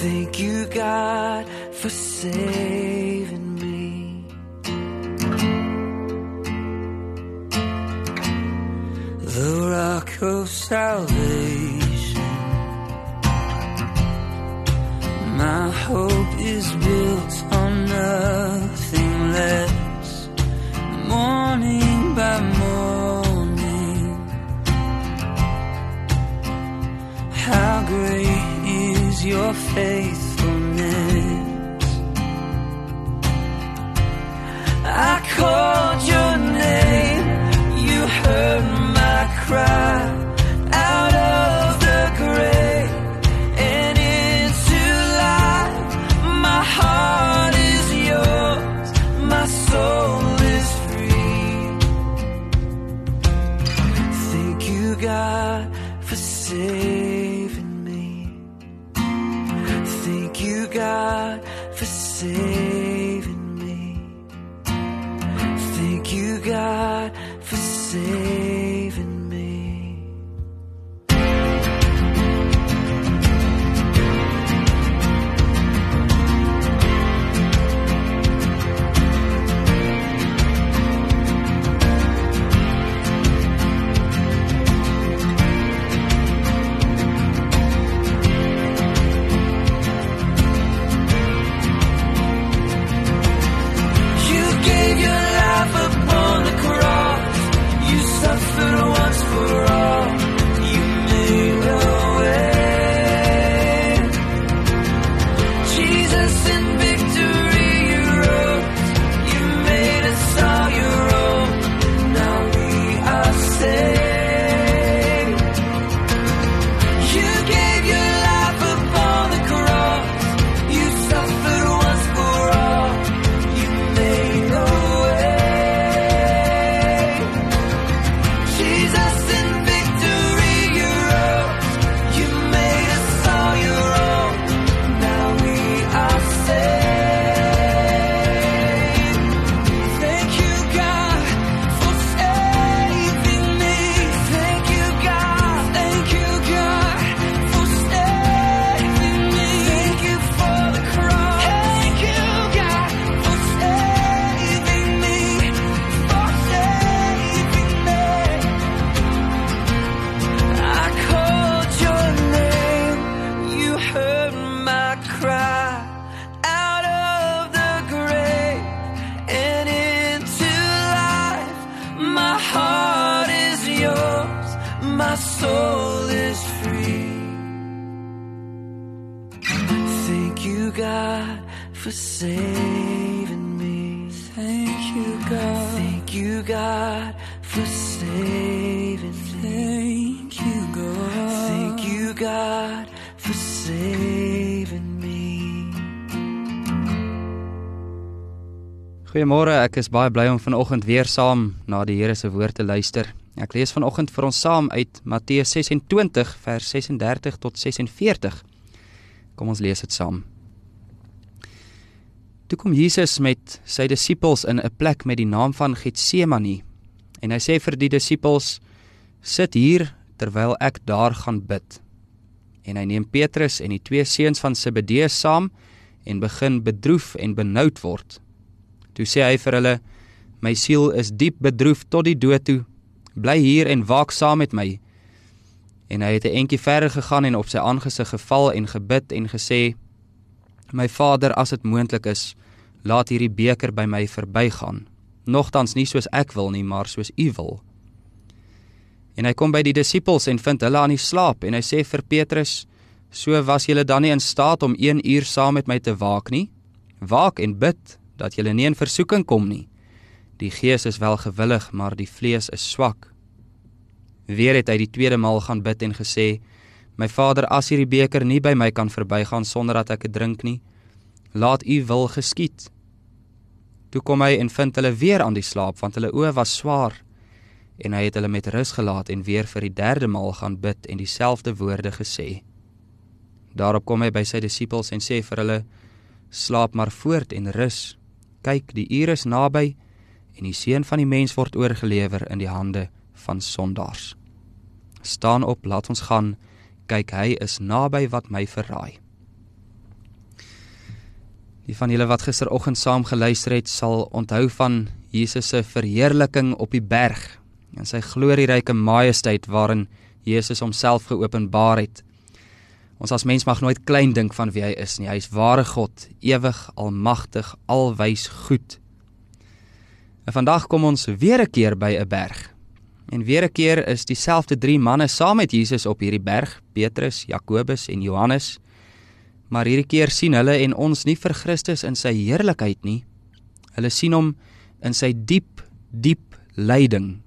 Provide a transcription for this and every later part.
Thank you, God, for saving me. The rock of salvation. My hope is built your face. You, God, for saving me. Thank you, God. Thank you, God, for saving me. Goeiemôre, ek is baie bly om vanoggend weer saam na die Here se woord te luister. Ek lees vanoggend vir ons saam uit Matteus 26 vers 36 tot 46. Kom ons lees dit saam. Toe kom Jesus met sy disippels in 'n plek met die naam van Getsemane en hy sê vir die disippels: "Sit hier terwyl ek daar gaan bid." En hy neem Petrus en die twee seuns van Zebedeus saam en begin bedroef en benoud word. Toe sê hy vir hulle: "My siel is diep bedroef tot die dood toe. Bly hier en waak saam met my." En hy het 'n entjie verder gegaan en op sy aangesig geval en gebid en gesê: My Vader, as dit moontlik is, laat hierdie beker by my verbygaan. Nogtans nie soos ek wil nie, maar soos U wil. En hy kom by die disippels en vind hulle aan die slaap en hy sê vir Petrus: "So was julle dan nie in staat om 1 uur saam met my te waak nie? Waak en bid dat julle nie in versoeking kom nie. Die gees is wel gewillig, maar die vlees is swak." Weer het hy die tweede maal gaan bid en gesê: My Vader, as hierdie beker nie by my kan verbygaan sonder dat ek dit drink nie, laat U wil geskied. Toe kom hy en vind hulle weer aan die slaap want hulle oë was swaar en hy het hulle met rus gelaat en weer vir die derde maal gaan bid en dieselfde woorde gesê. Daarop kom hy by sy disippels en sê vir hulle: Slaap maar voort en rus. Kyk, die uur is naby en die seun van die mens word oorgelewer in die hande van sondaars. Staan op, laat ons gaan kyk hy is naby wat my verraai. Die van julle wat gisteroggend saam geluister het, sal onthou van Jesus se verheerliking op die berg en sy glorieryke majesteit waarin Jesus homself geopenbaar het. Ons as mens mag nooit klein dink van wie hy is nie. Hy is ware God, ewig, almagtig, alwys goed. En vandag kom ons weer 'n keer by 'n berg. En weer 'n keer is dieselfde drie manne saam met Jesus op hierdie berg, Petrus, Jakobus en Johannes. Maar hierdie keer sien hulle en ons nie vir Christus in sy heerlikheid nie. Hulle sien hom in sy diep, diep lyding.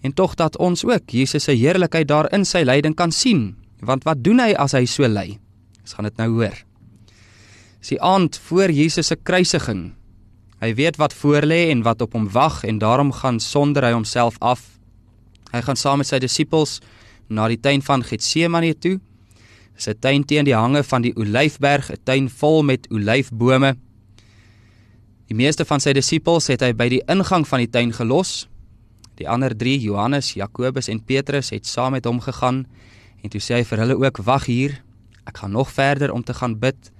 En tog dat ons ook Jesus se heerlikheid daar in sy lyding kan sien, want wat doen hy as hy so ly? Ons gaan dit nou hoor. Dis die aand voor Jesus se kruisiging. Hy weet wat voorlê en wat op hom wag en daarom gaan sonder hy homself af Hy gaan saam met sy disippels na die tuin van Getsemane toe. Dis 'n tuin teen die hange van die Olyfberg, 'n tuin vol met olyfbome. Die meeste van sy disippels het hy by die ingang van die tuin gelos. Die ander 3, Johannes, Jakobus en Petrus, het saam met hom gegaan en toe sê hy vir hulle ook: "Wag hier. Ek gaan nog verder om te gaan bid."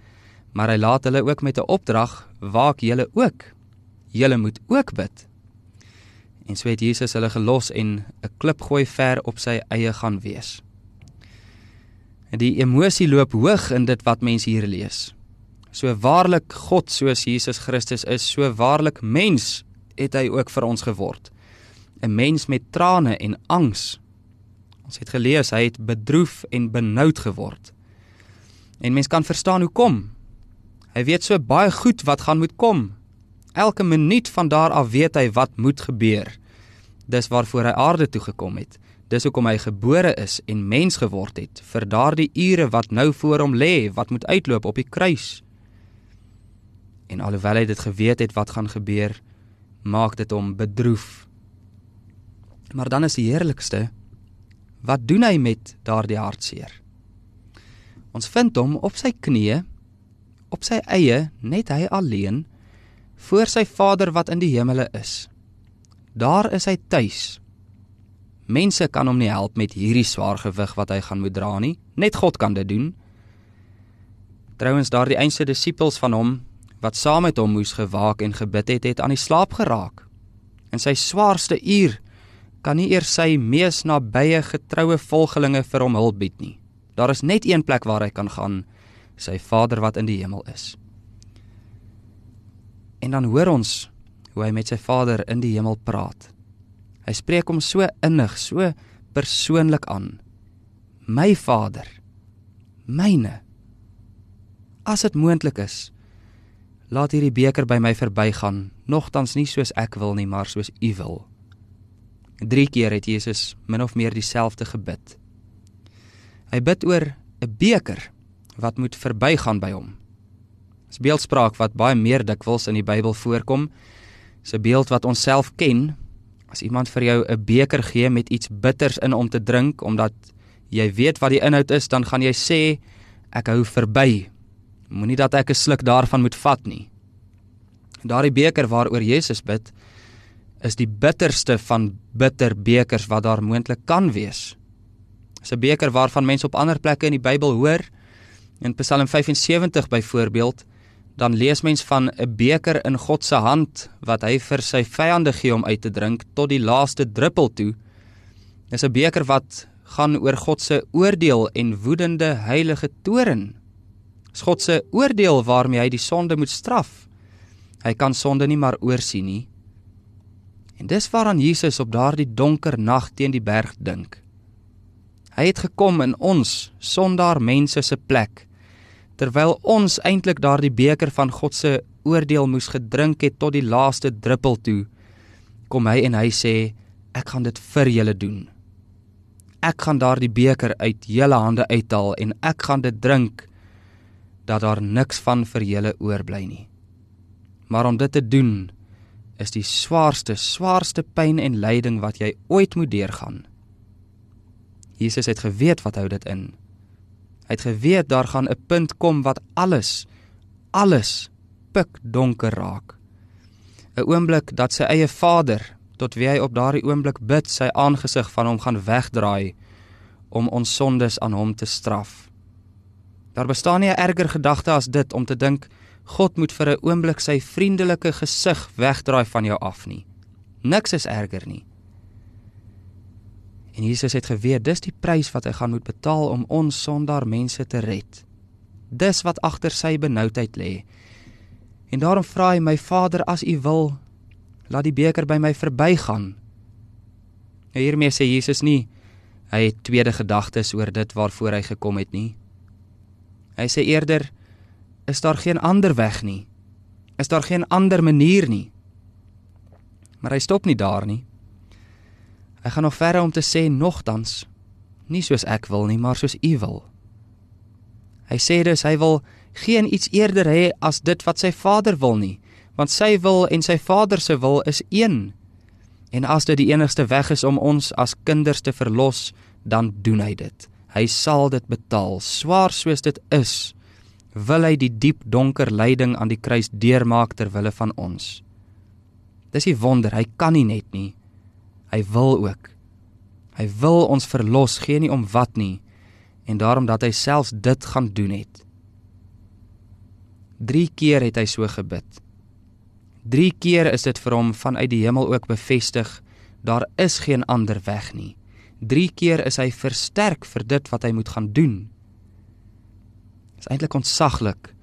Maar hy laat hulle ook met 'n opdrag: "Waak julle ook. Julle moet ook bid." En so het Jesus hulle gelos en 'n klip gooi ver op sy eie gaan wees. Die emosie loop hoog in dit wat mense hier lees. So waarlik God soos Jesus Christus is, so waarlik mens het hy ook vir ons geword. 'n Mens met trane en angs. Ons het gelees hy het bedroef en benoud geword. En mens kan verstaan hoekom. Hy weet so baie goed wat gaan moet kom. Elke minuut van daar af weet hy wat moet gebeur dis waarvoor hy aarde toe gekom het. Dis hoekom hy gebore is en mens geword het vir daardie ure wat nou voor hom lê, wat moet uitloop op die kruis. En alhoewel hy dit geweet het wat gaan gebeur, maak dit hom bedroef. Maar dan is die heerlikste, wat doen hy met daardie hartseer? Ons vind hom op sy knieë, op sy eie, net hy alleen, voor sy Vader wat in die hemele is. Daar is hy tuis. Mense kan hom nie help met hierdie swaar gewig wat hy gaan moet dra nie. Net God kan dit doen. Trouwens daardie einste disippels van hom wat saam met hom moes gewaak en gebid het, het aan die slaap geraak. In sy swaarste uur kan nie eers sy mees nabye getroue volgelinge vir hom hulp bied nie. Daar is net een plek waar hy kan gaan, sy Vader wat in die hemel is. En dan hoor ons hoe hy met sy Vader in die hemel praat. Hy spreek hom so innig, so persoonlik aan. My Vader, myne. As dit moontlik is, laat hierdie beker by my verbygaan. nogtans nie soos ek wil nie, maar soos U wil. 3 keer het Jesus min of meer dieselfde gebid. Hy bid oor 'n beker wat moet verbygaan by hom. Dis beeldspraak wat baie meer dikwels in die Bybel voorkom. Dis 'n beeld wat ons self ken. As iemand vir jou 'n beker gee met iets bitters in om te drink omdat jy weet wat die inhoud is, dan gaan jy sê ek hou verby. Moenie dat ek 'n sluk daarvan moet vat nie. Daardie beker waaroor Jesus bid, is die bitterste van bitter bekers wat daar moontlik kan wees. Dis 'n beker waarvan mense op ander plekke in die Bybel hoor. In Psalm 75 byvoorbeeld, dan lees mens van 'n beker in God se hand wat hy vir sy vyande gee om uit te drink tot die laaste druppel toe. Dis 'n beker wat gaan oor God se oordeel en woedende heilige toorn. Dis God se oordeel waarmee hy die sonde moet straf. Hy kan sonde nie maar oorsien nie. En dis waaraan Jesus op daardie donker nag teen die berg dink. Hy het gekom in ons sondaar mense se plek terwyl ons eintlik daardie beker van God se oordeel moes gedrink het tot die laaste druppel toe. Kom hy en hy sê ek gaan dit vir julle doen. Ek gaan daardie beker uit julle hande uithaal en ek gaan dit drink dat daar niks van vir julle oorbly nie. Maar om dit te doen is die swaarste, swaarste pyn en lyding wat jy ooit moet deurgaan. Jesus het geweet wat hou dit in. Hy het geweet daar gaan 'n punt kom wat alles alles pik donker raak. 'n Oomblik dat sy eie Vader, tot wie hy op daardie oomblik bid, sy aangesig van hom gaan wegdraai om ons sondes aan hom te straf. Daar bestaan nie 'n erger gedagte as dit om te dink God moet vir 'n oomblik sy vriendelike gesig wegdraai van jou af nie. Niks is erger nie. En Jesus het geweet dis die prys wat hy gaan moet betaal om ons sondaar mense te red. Dis wat agter sy benoudheid lê. En daarom vra hy my Vader as U wil, laat die beker by my verbygaan. Nou hiermee sê Jesus nie hy het tweede gedagtes oor dit waarvoor hy gekom het nie. Hy sê eerder is daar geen ander weg nie. Is daar geen ander manier nie. Maar hy stop nie daar nie. Hy gaan nog verder om te sê nogtans nie soos ek wil nie, maar soos U wil. Hy sê dus hy wil geen iets eerder hê as dit wat sy Vader wil nie, want sy wil en sy Vader se wil is een. En as dit die enigste weg is om ons as kinders te verlos, dan doen hy dit. Hy sal dit betaal, swaar soos dit is. Wil hy die diep donker lyding aan die kruis deurmaak ter wille van ons. Dis 'n wonder, hy kan nie net nie. Hy wil ook. Hy wil ons verlos, gee nie om wat nie en daarom dat hy selfs dit gaan doen het. 3 keer het hy so gebid. 3 keer is dit vir hom vanuit die hemel ook bevestig, daar is geen ander weg nie. 3 keer is hy versterk vir dit wat hy moet gaan doen. Dit is eintlik ontsaglik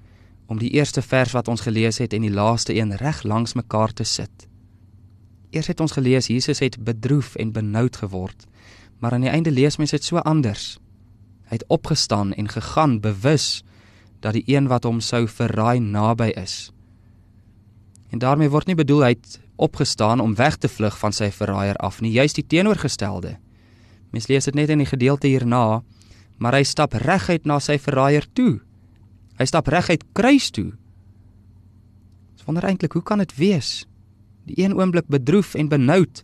om die eerste vers wat ons gelees het en die laaste een reg langs mekaar te sit. Eers het ons gelees Jesus het bedroef en benoud geword, maar aan die einde lees mens dit so anders. Hy het opgestaan en gegaan bewus dat die een wat hom sou verraai naby is. En daarmee word nie bedoel hy het opgestaan om weg te vlug van sy verraaier af nie, juist die teenoorgestelde. Mens lees dit net in die gedeelte hierna, maar hy stap reguit na sy verraaier toe. Hy stap reguit kruis toe. Dis wonder eintlik hoe kan dit wees? Die een oomblik bedroef en benoud,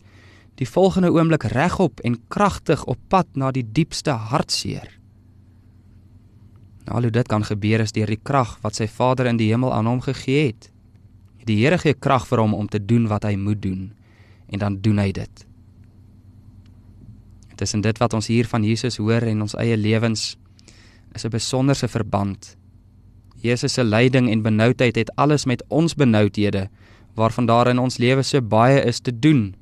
die volgende oomblik regop en kragtig op pad na die diepste hartseer. Nou al dit kan gebeur is deur die krag wat sy Vader in die hemel aan hom gegee het. Die Here gee krag vir hom om te doen wat hy moet doen en dan doen hy dit. Dit is in dit wat ons hier van Jesus hoor en ons eie lewens is 'n besonderse verband. Jesus se lyding en benoudheid het alles met ons benoudhede waarvan daar in ons lewe so baie is te doen.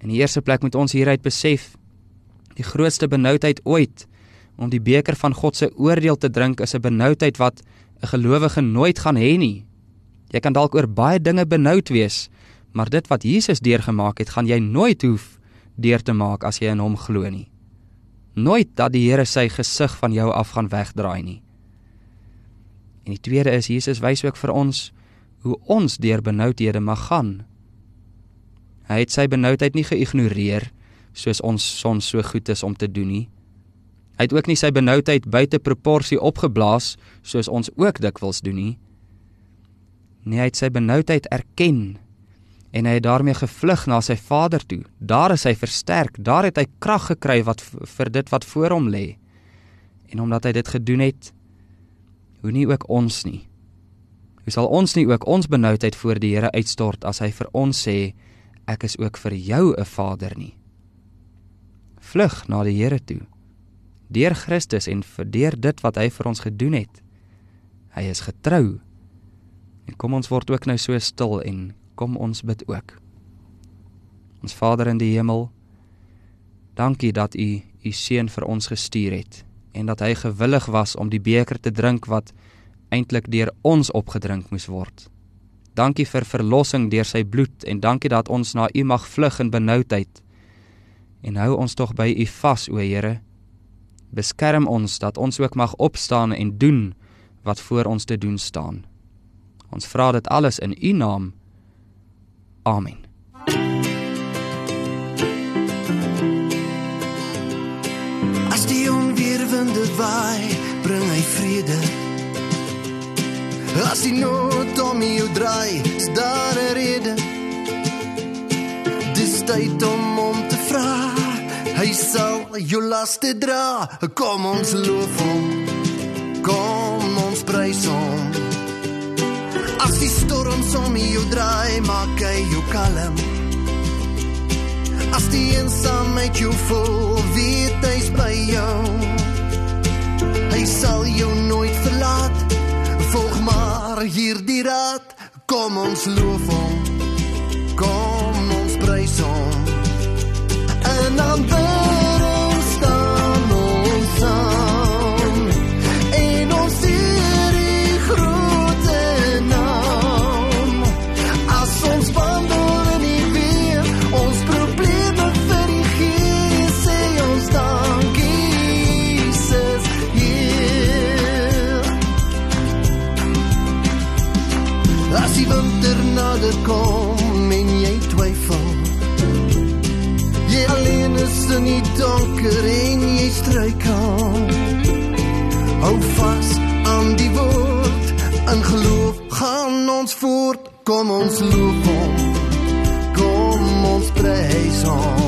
In die eerste plek moet ons hieruit besef die grootste benoudheid ooit om die beker van God se oordeel te drink is 'n benoudheid wat 'n gelowige nooit gaan hê nie. Jy kan dalk oor baie dinge benoud wees, maar dit wat Jesus deurgemaak het, gaan jy nooit hoef deur te maak as jy in hom glo nie. Nooit dat die Here sy gesig van jou af gaan wegdraai nie. En die tweede is Jesus wys ook vir ons hoe ons deur benoudhede mag gaan. Hy het sy benoudheid nie geïgnoreer soos ons soms so goed is om te doen nie. Hy het ook nie sy benoudheid buite proporsie opgeblaas soos ons ook dikwels doen nie. Nee, hy het sy benoudheid erken en hy het daarmee gevlug na sy Vader toe. Daar is hy versterk, daar het hy krag gekry wat vir dit wat voor hom lê. En omdat hy dit gedoen het, hoe nie ook ons nie. Hoe sal ons nie ook ons benoudheid voor die Here uitstort as hy vir ons sê ek is ook vir jou 'n Vader nie. Vlug na die Here toe. Deur Christus en vir deur dit wat hy vir ons gedoen het. Hy is getrou. En kom ons word ook nou so stil en kom ons bid ook. Ons Vader in die hemel, dankie dat U U seun vir ons gestuur het en dat hy gewillig was om die beker te drink wat eintlik deur ons opgedrink moes word. Dankie vir verlossing deur sy bloed en dankie dat ons na U mag vlug in benoudheid. En hou ons tog by U vas, o Here. Beskerm ons dat ons ook mag opstaan en doen wat voor ons te doen staan. Ons vra dit alles in U naam. Amen. As die onweerwinde waai, bring hy vrede. As die nood om jou draai, is daar 'n rede. Dis tyd om hom te vra. Hy sal jou laste dra. Kom ons loof hom. Kom ons prys hom. As die storms om jou draai, maak hy jou kalm. As die eensaamheid jou voel, weet hy's by jou. Hy sal jou nooit verlaat. Maar hierdie raad. Kom ons loof hom. Kom ons prys hom. En dan donker en jy struikel. Hou vas aan die woord, in geloof gaan ons voort. Kom ons loof hom, kom ons prys hom.